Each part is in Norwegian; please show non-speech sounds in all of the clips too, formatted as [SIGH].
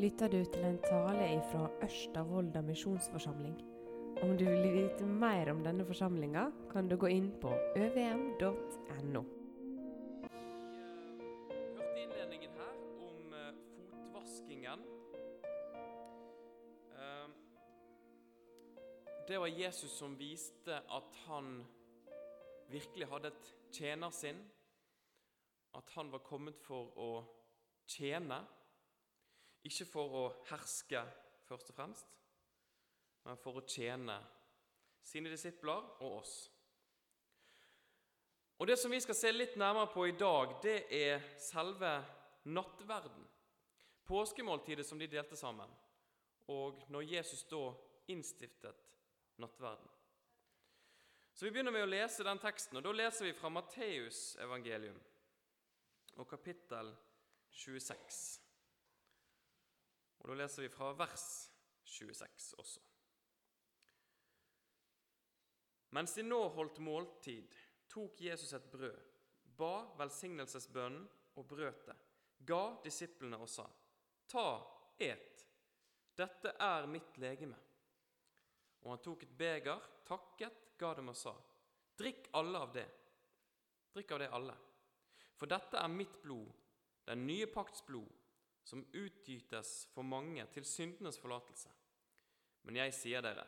lytter du til en tale fra Ørsta misjonsforsamling. Om du vil vite mer om denne forsamlinga, kan du gå inn på øvm.no. hørte innledningen her om eh, fotvaskingen. Eh, det var Jesus som viste at han virkelig hadde et tjenersinn. At han var kommet for å tjene, ikke for å herske først og fremst, men for å tjene sine disipler og oss. Og Det som vi skal se litt nærmere på i dag, det er selve nattverden. Påskemåltidet som de delte sammen, og når Jesus da innstiftet nattverden. Så Vi begynner med å lese den teksten, og da leser vi fra Matteus evangelium og kapittel 26. Og Da leser vi fra vers 26 også. Mens de nå holdt måltid, tok Jesus et brød, ba velsignelsesbønnen og brøt det, ga disiplene og sa:" Ta, et, dette er mitt legeme. Og han tok et beger, takket, ga dem og sa:" Drikk alle av det. Drikk av det alle. For dette er mitt blod, den nye pakts blod, som utgytes for mange til syndenes forlatelse. Men jeg sier dere,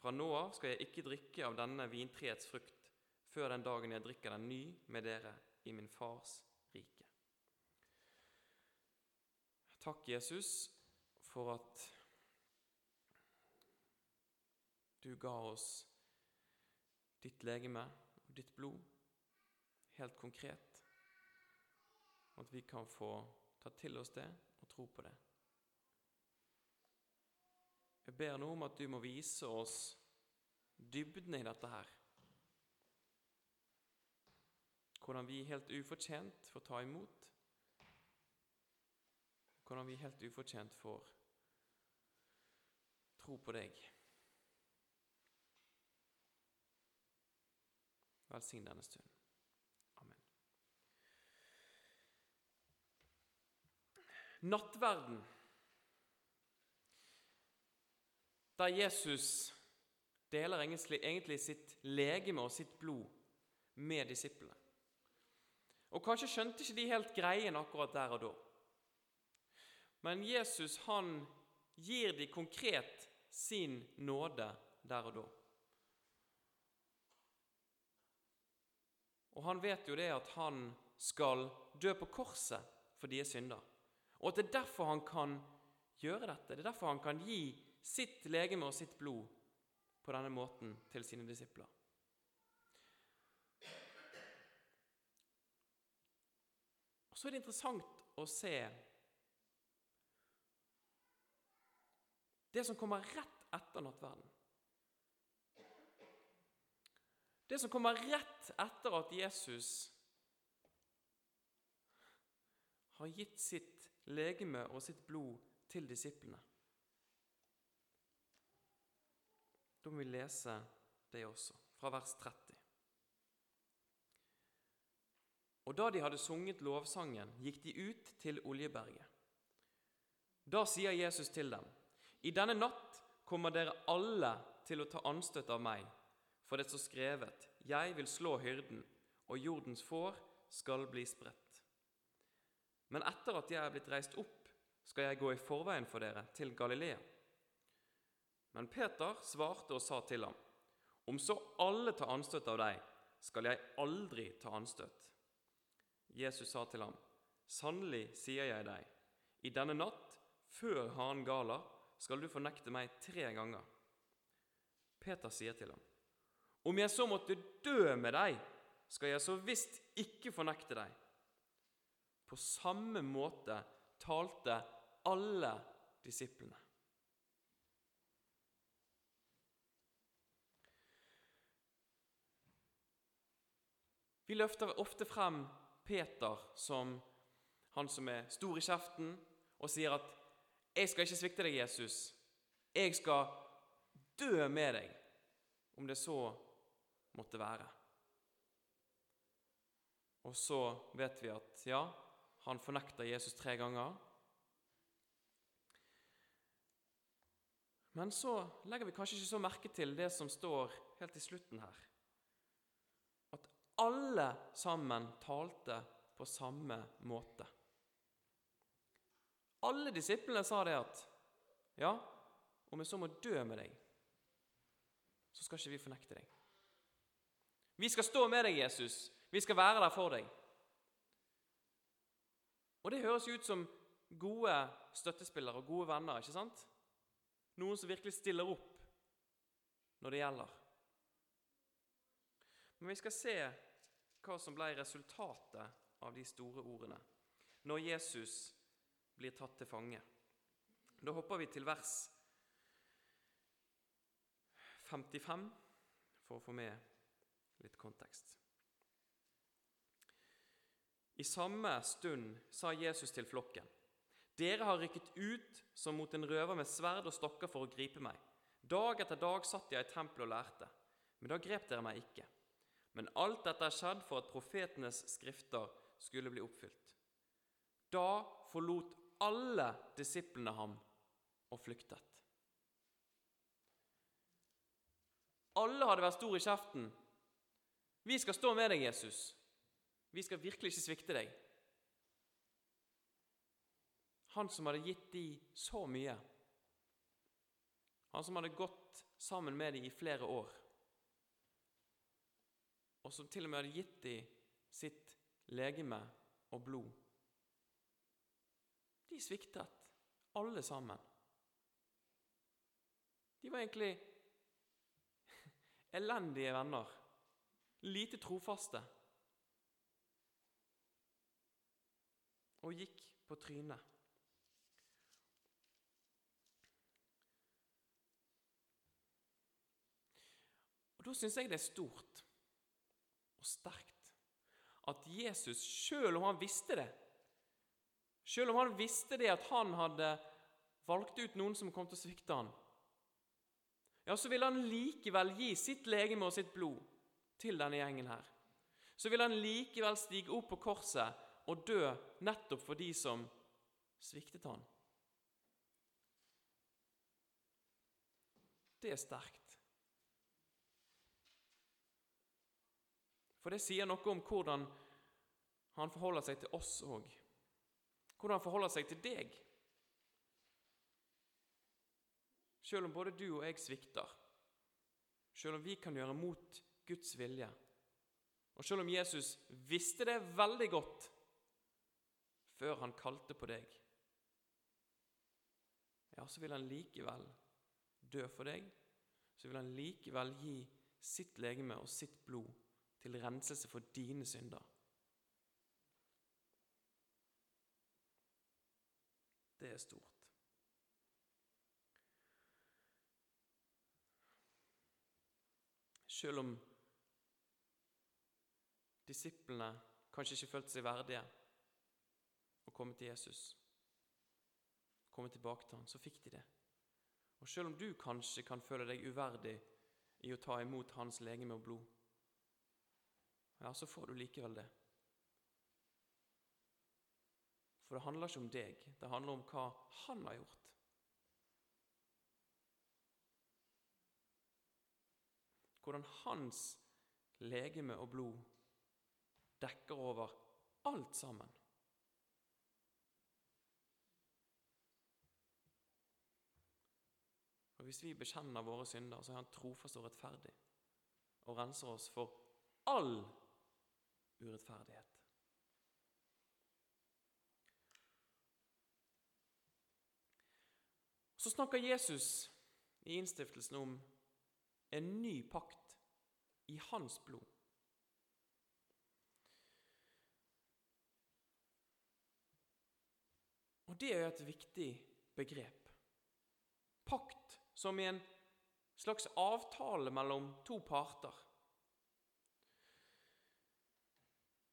fra nå av skal jeg ikke drikke av denne vintreets frukt før den dagen jeg drikker den ny med dere i min fars rike. Takk, Jesus, for at du ga oss ditt legeme og ditt blod helt konkret, og at vi kan få ta til oss det og tro på det. Jeg ber nå om at du må vise oss dybden i dette her. Hvordan vi helt ufortjent får ta imot. Hvordan vi helt ufortjent får tro på deg. Velsign denne stunden. Nattverden, der Jesus deler egentlig, sitt legeme og sitt blod med disiplene. Og Kanskje skjønte ikke de helt greien akkurat der og da. Men Jesus han gir de konkret sin nåde der og da. Og han vet jo det at han skal dø på korset for deres synder. Og at det er derfor han kan gjøre dette. Det er derfor han kan gi sitt legeme og sitt blod på denne måten til sine disipler. Og Så er det interessant å se det som kommer rett etter nattverden. Det som kommer rett etter at Jesus har gitt sitt legeme og sitt blod til disiplene. Da må vi lese det også, fra vers 30. Og da de hadde sunget lovsangen, gikk de ut til Oljeberget. Da sier Jesus til dem, I denne natt kommer dere alle til å ta anstøt av meg, for det står skrevet, Jeg vil slå hyrden, og jordens får skal bli spredt. Men etter at jeg er blitt reist opp, skal jeg gå i forveien for dere til Galilea. Men Peter svarte og sa til ham, Om så alle tar anstøt av deg, skal jeg aldri ta anstøt. Jesus sa til ham, Sannelig sier jeg deg, i denne natt, før hanen galer, skal du fornekte meg tre ganger. Peter sier til ham, Om jeg så måtte dø med deg, skal jeg så visst ikke fornekte deg. På samme måte talte alle disiplene. Vi løfter ofte frem Peter som han som er stor i kjeften, og sier at 'Jeg skal ikke svikte deg, Jesus. Jeg skal dø med deg, om det så måtte være'. Og så vet vi at ja, han fornekter Jesus tre ganger. Men så legger vi kanskje ikke så merke til det som står helt i slutten her. At alle sammen talte på samme måte. Alle disiplene sa det at ja, om vi så må dø med deg, så skal ikke vi fornekte deg. Vi skal stå med deg, Jesus. Vi skal være der for deg. Og det høres ut som gode støttespillere og gode venner, ikke sant? Noen som virkelig stiller opp når det gjelder. Men vi skal se hva som ble resultatet av de store ordene når Jesus blir tatt til fange. Da hopper vi til vers 55 for å få med litt kontekst. I samme stund sa Jesus til flokken.: Dere har rykket ut som mot en røver med sverd og stokker for å gripe meg. Dag etter dag satt jeg i tempelet og lærte, men da grep dere meg ikke. Men alt dette er skjedd for at profetenes skrifter skulle bli oppfylt. Da forlot alle disiplene ham og flyktet. Alle hadde vært stor i kjeften. Vi skal stå med deg, Jesus. Vi skal virkelig ikke svikte deg. Han som hadde gitt de så mye. Han som hadde gått sammen med dem i flere år. Og som til og med hadde gitt dem sitt legeme og blod. De sviktet, alle sammen. De var egentlig [LAUGHS] elendige venner. Lite trofaste. Og gikk på trynet. Og Da syns jeg det er stort og sterkt at Jesus, selv om han visste det Selv om han visste det at han hadde valgt ut noen som kom til å svikte han, ja, så vil han likevel gi sitt legeme og sitt blod til denne gjengen her. Så vil han likevel stige opp på korset og dø nettopp for de som sviktet han. Det er sterkt. For det sier noe om hvordan han forholder seg til oss òg. Hvordan han forholder seg til deg. Selv om både du og jeg svikter, selv om vi kan gjøre mot Guds vilje, og selv om Jesus visste det veldig godt før han kalte på deg, ja, så vil han likevel dø for deg. Så vil han likevel gi sitt legeme og sitt blod til renselse for dine synder. Det er stort. Selv om disiplene kanskje ikke følte seg verdige å komme til Jesus, komme tilbake til ham, så fikk de det. Og selv om du kanskje kan føle deg uverdig i å ta imot hans legeme og blod, ja, så får du likevel det. For det handler ikke om deg, det handler om hva han har gjort. Hvordan hans legeme og blod dekker over alt sammen. Og Hvis vi bekjenner våre synder, så er Han trofast og rettferdig og renser oss for all urettferdighet. Så snakker Jesus i innstiftelsen om en ny pakt i hans blod. Og det er et viktig begrep. Pakt som i en slags avtale mellom to parter.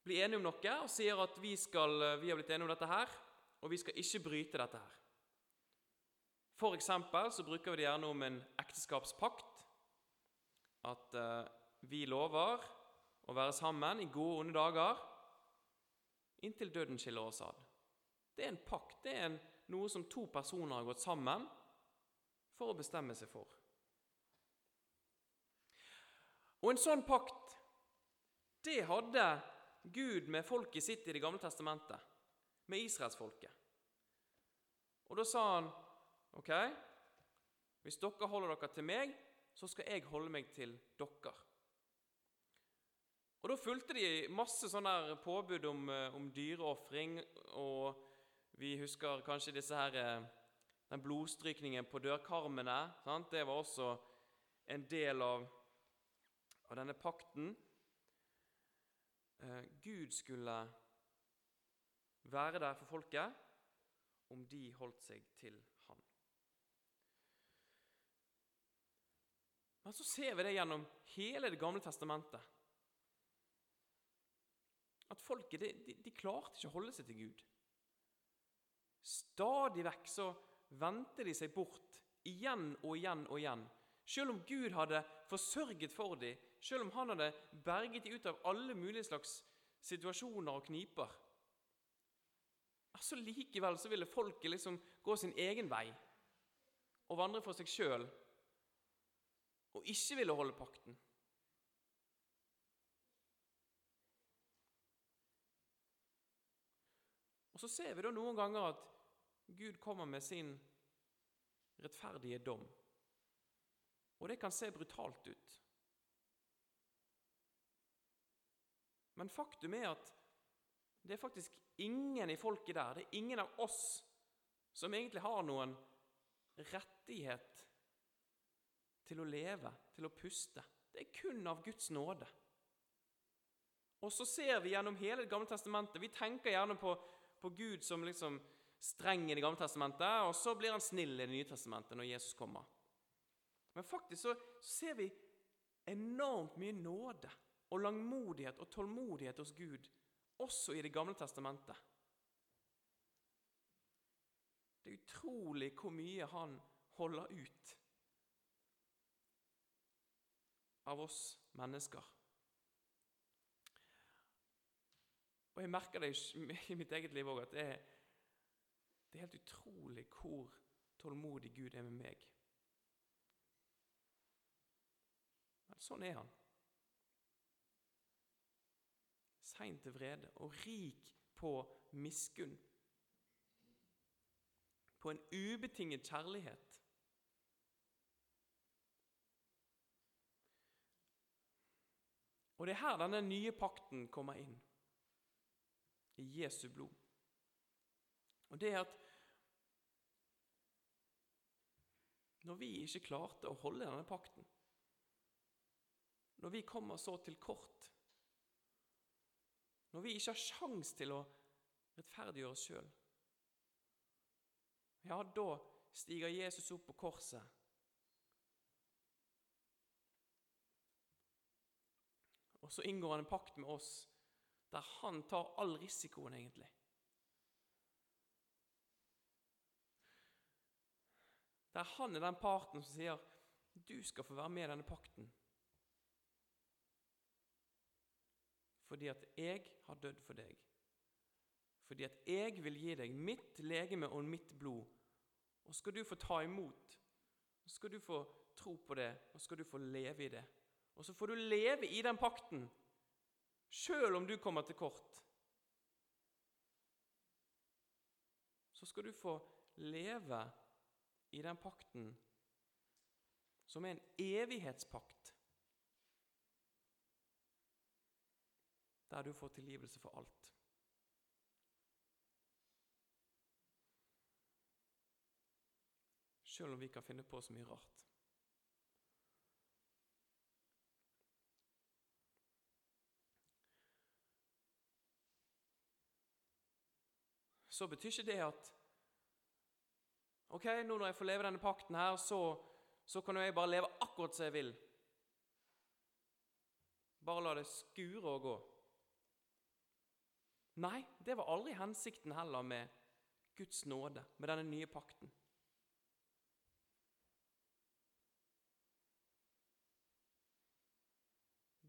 blir enige om noe og sier at vi, skal, vi har blitt enige om dette her, og vi skal ikke bryte dette her. For eksempel så bruker vi det gjerne om en ekteskapspakt. At uh, vi lover å være sammen i gode og onde dager inntil døden skiller oss ad. Det er en pakt. Det er en, noe som to personer har gått sammen for å bestemme seg for. Og en sånn pakt, det hadde Gud med folket sitt i Det gamle testamentet, med israelsfolket. Og da sa han OK, hvis dere holder dere til meg, så skal jeg holde meg til dere. Og Da fulgte de masse sånne påbud om, eh, om dyreofring, og vi husker kanskje disse her, eh, den blodstrykningen på dørkarmene. Sant? Det var også en del av, av denne pakten. Eh, Gud skulle være der for folket om de holdt seg til Han. Men så ser vi det gjennom hele Det gamle testamentet. At folket de, de, de klarte ikke å holde seg til Gud. Stadig vekk så vendte de seg bort igjen og igjen og igjen. Selv om Gud hadde forsørget for dem, selv om han hadde berget dem ut av alle mulige slags situasjoner og kniper. Altså Likevel så ville folket liksom gå sin egen vei og vandre for seg sjøl og ikke ville holde pakten. Og Så ser vi da noen ganger at Gud kommer med sin rettferdige dom. Og det kan se brutalt ut. Men faktum er at det er faktisk ingen i folket der, det er ingen av oss som egentlig har noen rettighet til å leve, til å puste. Det er kun av Guds nåde. Og så ser vi gjennom hele Det gamle testamentet Vi tenker gjerne på, på Gud som liksom streng i Det gamle testamentet, og så blir han snill i Det nye testamentet når Jesus kommer. Men faktisk så ser vi enormt mye nåde og langmodighet og tålmodighet hos Gud, også i Det gamle testamentet. Det er utrolig hvor mye han holder ut av oss mennesker. Og Jeg merker det i [LAUGHS] mitt eget liv òg, at det er, det er helt utrolig hvor tålmodig Gud er med meg. Men sånn er han. Sein til vrede og rik på miskunn. På en ubetinget kjærlighet. Og det er her denne nye pakten kommer inn. I Jesu blod. Og det er at når vi ikke klarte å holde denne pakten, når vi kommer så til kort, når vi ikke har sjans til å rettferdiggjøre oss sjøl, ja, da stiger Jesus opp på korset Og så inngår han en pakt med oss der han tar all risikoen, egentlig. Der han er den parten som sier 'du skal få være med i denne pakten'. Fordi at jeg har dødd for deg. Fordi at jeg vil gi deg mitt legeme og mitt blod. Og skal du få ta imot, og skal du få tro på det, og skal du få leve i det. Og så får du leve i den pakten, sjøl om du kommer til kort. Så skal du få leve i den pakten som er en evighetspakt, der du får tilgivelse for alt. Sjøl om vi kan finne på så mye rart. så betyr ikke det at Ok, nå når jeg får leve denne pakten her, så, så kan jeg bare leve akkurat som jeg vil. Bare la det skure og gå. Nei, det var aldri hensikten heller med Guds nåde, med denne nye pakten.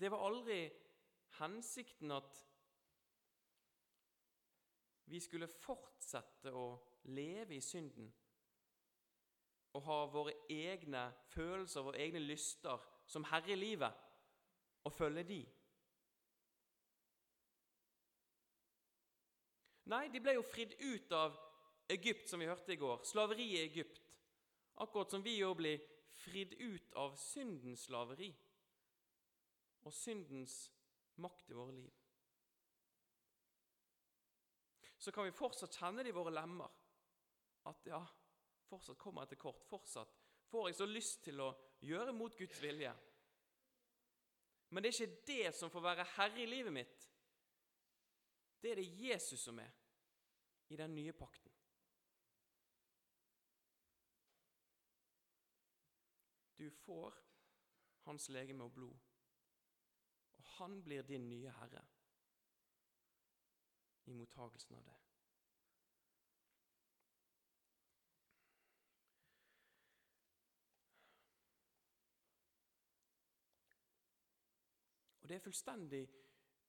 Det var aldri hensikten at vi skulle fortsette å leve i synden å ha våre egne følelser, våre egne lyster, som herre i livet, og følge de. Nei, de ble jo fridd ut av Egypt, som vi hørte i går. Slaveriet i Egypt. Akkurat som vi jo blir fridd ut av syndens slaveri og syndens makt i våre liv. Så kan vi fortsatt kjenne det i våre lemmer at ja, fortsatt kommer jeg til kort. Fortsatt får jeg så lyst til å gjøre mot Guds vilje. Men det er ikke det som får være herre i livet mitt. Det er det Jesus som er i den nye pakten. Du får hans legeme og blod, og han blir din nye herre i mottagelsen av det. Det er fullstendig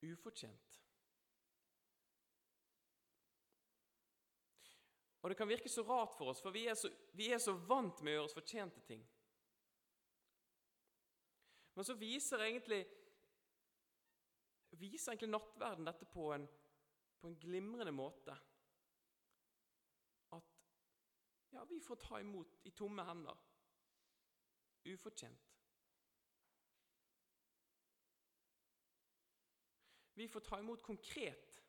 ufortjent. Og det kan virke så rart for oss, for vi er så, vi er så vant med å gjøre oss fortjente ting. Men så viser egentlig, viser egentlig nattverden dette på en, på en glimrende måte. At ja, vi får ta imot i tomme hender. Ufortjent. Vi får ta imot konkret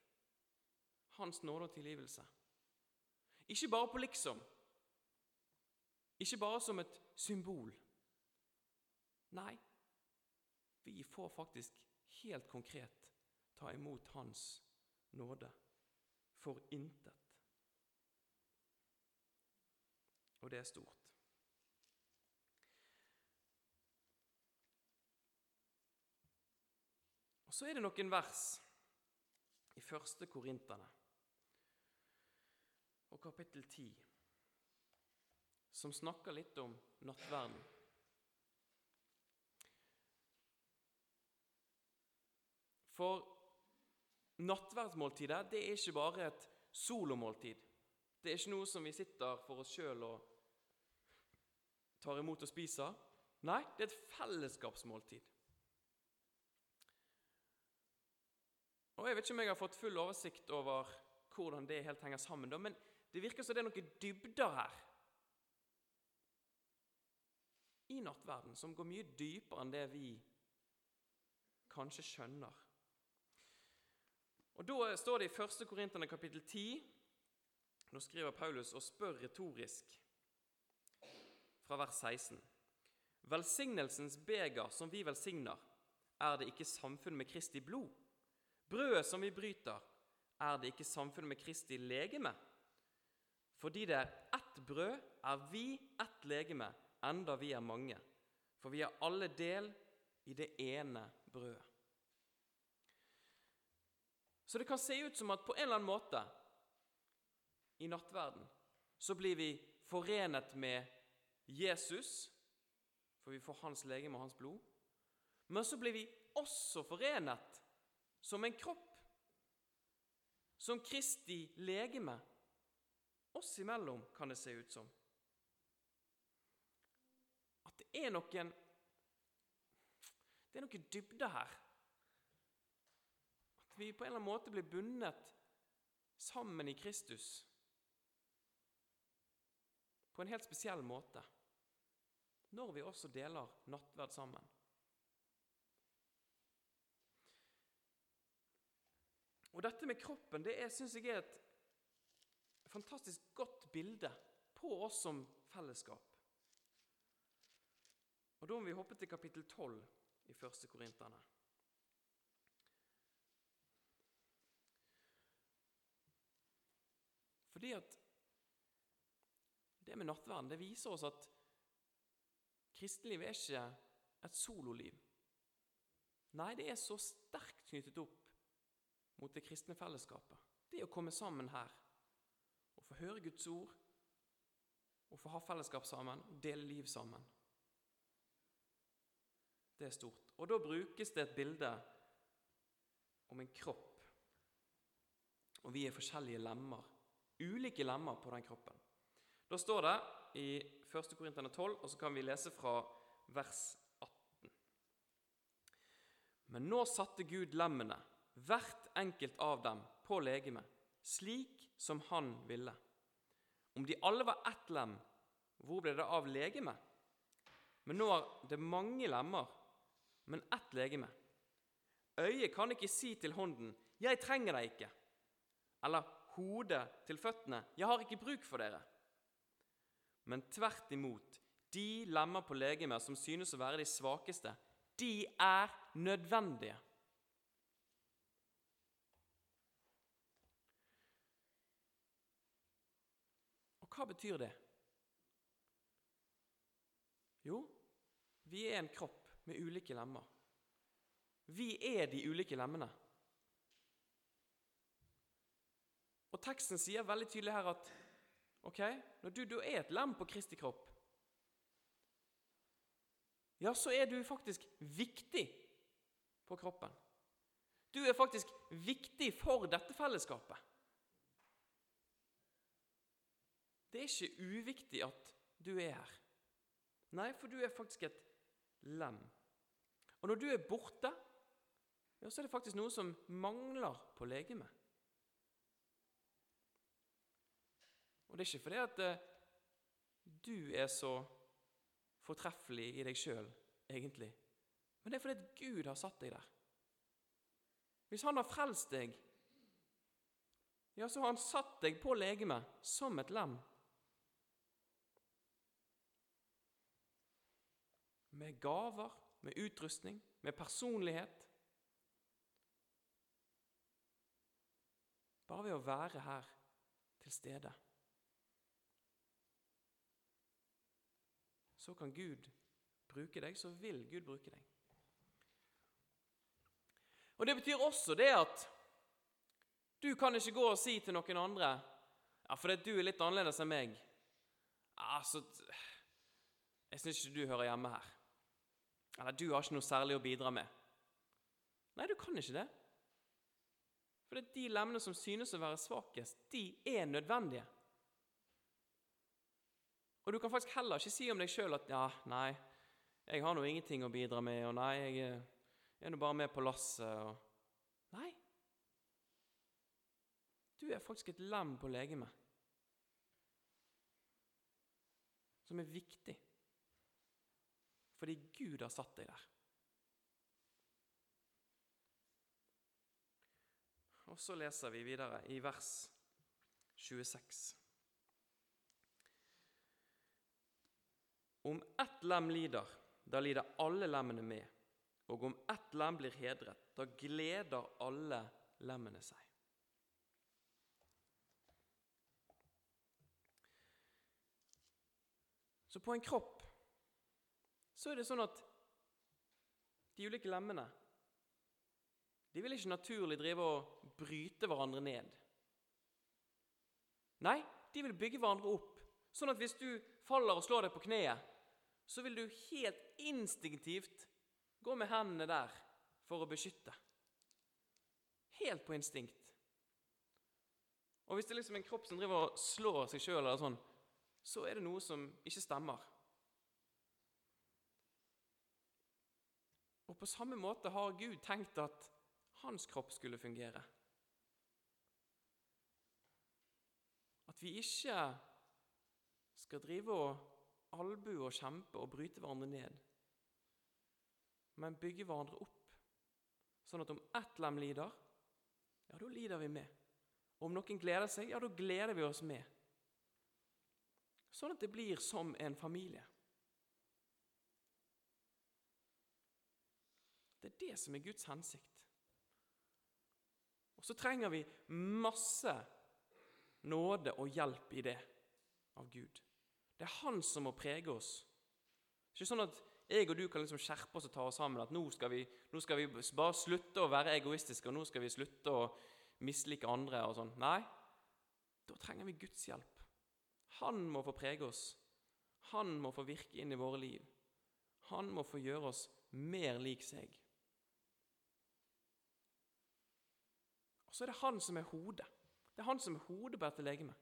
Hans nåde og tilgivelse. Ikke bare på liksom. Ikke bare som et symbol. Nei, vi får faktisk helt konkret ta imot Hans nåde for intet. Og det er stort. Og Så er det noen vers i første Korinterne og kapittel 10 som snakker litt om nattverden. For nattverdsmåltidet det er ikke bare et solomåltid. Det er ikke noe som vi sitter for oss sjøl og tar imot og spiser. Nei, det er et fellesskapsmåltid. Og Jeg vet ikke om jeg har fått full oversikt over hvordan det helt henger sammen, men det virker som det er noen dybder her i nattverden som går mye dypere enn det vi kanskje skjønner. Og Da står det i 1. Korinterne kapittel 10 Nå skriver Paulus og spør retorisk fra vers 16. Velsignelsens beger som vi velsigner, er det ikke samfunn med Kristi blod? Brødet som vi bryter, er det ikke samfunnet med Kristi legeme? Fordi det er ett brød, er vi ett legeme, enda vi er mange. For vi har alle del i det ene brødet. Så det kan se ut som at på en eller annen måte i nattverden så blir vi forenet med Jesus, for vi får hans legeme og hans blod. Men så blir vi også forenet som en kropp, som Kristi legeme. Oss imellom kan det se ut som. At det er noen Det er noen dybde her At vi på en eller annen måte blir bundet sammen i Kristus på en helt spesiell måte når vi også deler nattverd sammen. Og Dette med kroppen det syns jeg er et fantastisk godt bilde på oss som fellesskap. Og Da må vi hoppe til kapittel 12 i 1. Korinterne. Fordi at det med nattverden det viser oss at kristenlivet er ikke et sololiv. Nei, det er så sterkt knyttet opp mot det kristne fellesskapet. Det å komme sammen her og få høre Guds ord, og få ha fellesskap sammen, dele liv sammen. Det er stort. Og da brukes det et bilde om en kropp, og vi er forskjellige lemmer ulike lemmer på den kroppen. Da står det i 1. Korinterne 12, og så kan vi lese fra vers 18. Men nå satte Gud lemmene, hvert enkelt av dem, på legemet, slik som han ville. Om de alle var ett lem, hvor ble det av legemet? Men nå er det mange lemmer, men ett legeme. Øyet kan ikke si til hånden 'Jeg trenger deg ikke', eller hodet til føttene 'Jeg har ikke bruk for dere'. Men tvert imot, de lemmer på legemet som synes å være de svakeste, de er nødvendige. Hva betyr det? Jo, vi er en kropp med ulike lemmer. Vi er de ulike lemmene. Og teksten sier veldig tydelig her at ok, når du, du er et lem på Kristi kropp, ja, så er du faktisk viktig på kroppen. Du er faktisk viktig for dette fellesskapet. Det er ikke uviktig at du er her. Nei, for du er faktisk et lem. Og når du er borte, ja, så er det faktisk noe som mangler på legemet. Og det er ikke fordi at eh, du er så fortreffelig i deg sjøl, egentlig. Men det er fordi at Gud har satt deg der. Hvis Han har frelst deg, ja, så har Han satt deg på legemet som et lem. Med gaver, med utrustning, med personlighet. Bare ved å være her til stede. så kan Gud bruke deg, så vil Gud bruke deg. Og Det betyr også det at du kan ikke gå og si til noen andre ja, fordi du er litt annerledes enn meg altså, Jeg syns ikke du hører hjemme her. Eller du har ikke noe særlig å bidra med. Nei, du kan ikke det. For det er de lemmene som synes å være svakest, de er nødvendige. Og du kan faktisk heller ikke si om deg sjøl at 'ja, nei, jeg har nå ingenting å bidra med', og 'nei, jeg er nå bare med på lasset', og Nei. Du er faktisk et lem på legemet som er viktig fordi Gud har satt deg der. Og så leser vi videre i vers 26. Om ett lem lider, da lider alle lemmene med. Og om ett lem blir hedret, da gleder alle lemmene seg. Så på en kropp så er det sånn at de ulike lemmene de vil ikke naturlig drive og bryte hverandre ned. Nei, de vil bygge hverandre opp. Sånn at hvis du faller og slår deg på kneet, så vil du helt instinktivt gå med hendene der for å beskytte. Helt på instinkt. Og hvis det er liksom en kropp som driver og slår seg sjøl, sånn, så er det noe som ikke stemmer. Og på samme måte har Gud tenkt at hans kropp skulle fungere. At vi ikke skal drive og albue og kjempe og bryte hverandre ned, men bygge hverandre opp, sånn at om ett lem lider, ja, da lider vi med. Og om noen gleder seg, ja, da gleder vi oss med. Sånn at det blir som en familie. Det som er Guds hensikt. Og så trenger vi masse nåde og hjelp i det av Gud. Det er han som må prege oss. Det er ikke sånn at jeg og du kan liksom skjerpe oss og ta oss sammen. At nå skal, vi, nå skal vi bare slutte å være egoistiske, og nå skal vi slutte å mislike andre. og sånn. Nei, da trenger vi Guds hjelp. Han må få prege oss. Han må få virke inn i våre liv. Han må få gjøre oss mer lik seg. Og så er det han som er hodet. Det er han som er hodet på dette legemet.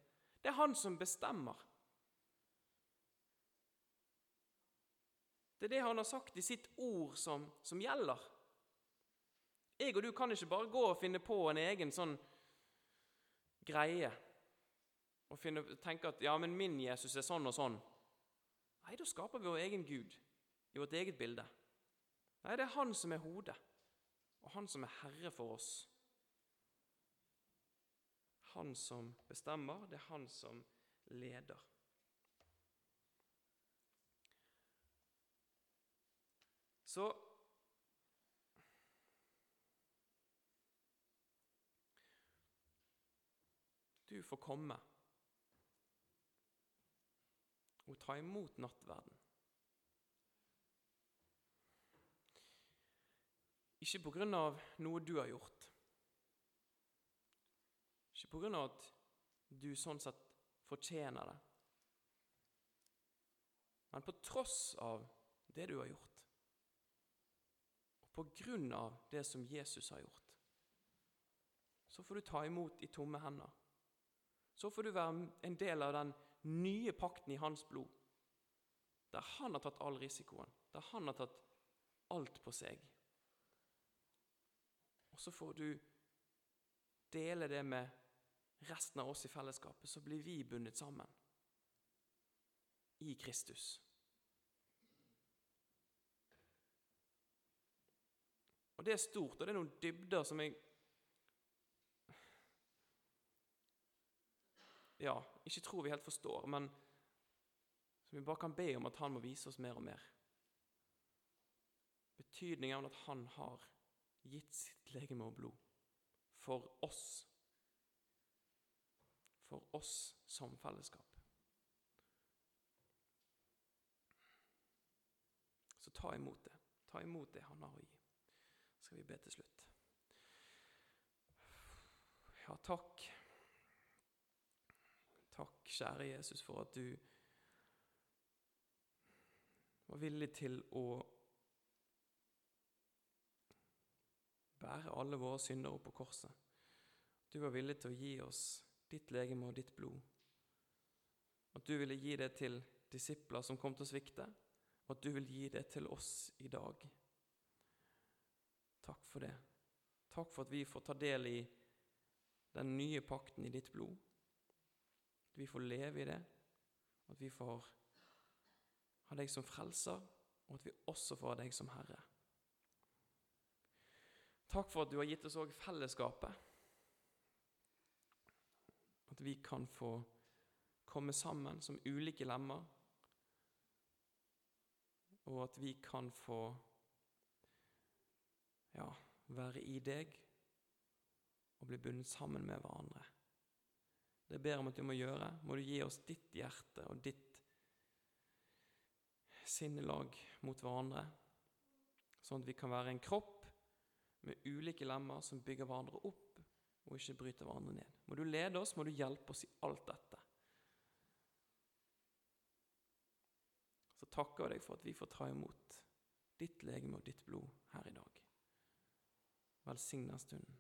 Det er han som bestemmer. Det er det han har sagt i sitt ord som, som gjelder. Jeg og du kan ikke bare gå og finne på en egen sånn greie og finne, tenke at ja, men min Jesus er sånn og sånn. Nei, da skaper vi vår egen Gud i vårt eget bilde. Nei, det er Han som er hodet, og Han som er herre for oss. Han som bestemmer, det er Han som leder. Så Du får komme og ta imot nattverden. Ikke av noe du har gjort. Ikke av at du sånn sett fortjener det. Men på tross av det du har gjort, og på grunn av det som Jesus har gjort, så får du ta imot i tomme hender. Så får du være en del av den nye pakten i hans blod, der han har tatt all risikoen, der han har tatt alt på seg. Og så får du dele det med resten av oss i fellesskapet, så blir vi bundet sammen i Kristus. Og Det er stort, og det er noen dybder som jeg ja, ikke tror vi helt forstår, men som vi bare kan be om at han må vise oss mer og mer. Betydningen av at han har gitt sitt legeme og blod for oss. For oss som fellesskap. Så ta imot det. Ta imot det han har å gi. Så skal vi be til slutt. Ja, takk. Takk, kjære Jesus, for at du var villig til å bære alle våre synder opp på korset. Du var villig til å gi oss ditt legeme og ditt blod. At du ville gi det til disipler som kom til å svikte, og at du vil gi det til oss i dag. Takk for det. Takk for at vi får ta del i den nye pakten i ditt blod. At vi får leve i det, at vi får ha deg som frelser, og at vi også får ha deg som Herre. Takk for at du har gitt oss òg fellesskapet. At vi kan få komme sammen som ulike lemmer, og at vi kan få ja, være i deg og bli bundet sammen med hverandre. Det ber jeg om at du må gjøre. Må du gi oss ditt hjerte og ditt sinnelag mot hverandre, sånn at vi kan være en kropp med ulike lemmer som bygger hverandre opp og ikke bryter hverandre ned. Må du lede oss, må du hjelpe oss i alt dette. Så takker jeg deg for at vi får ta imot ditt legeme og ditt blod her i dag. Velsigna stunden.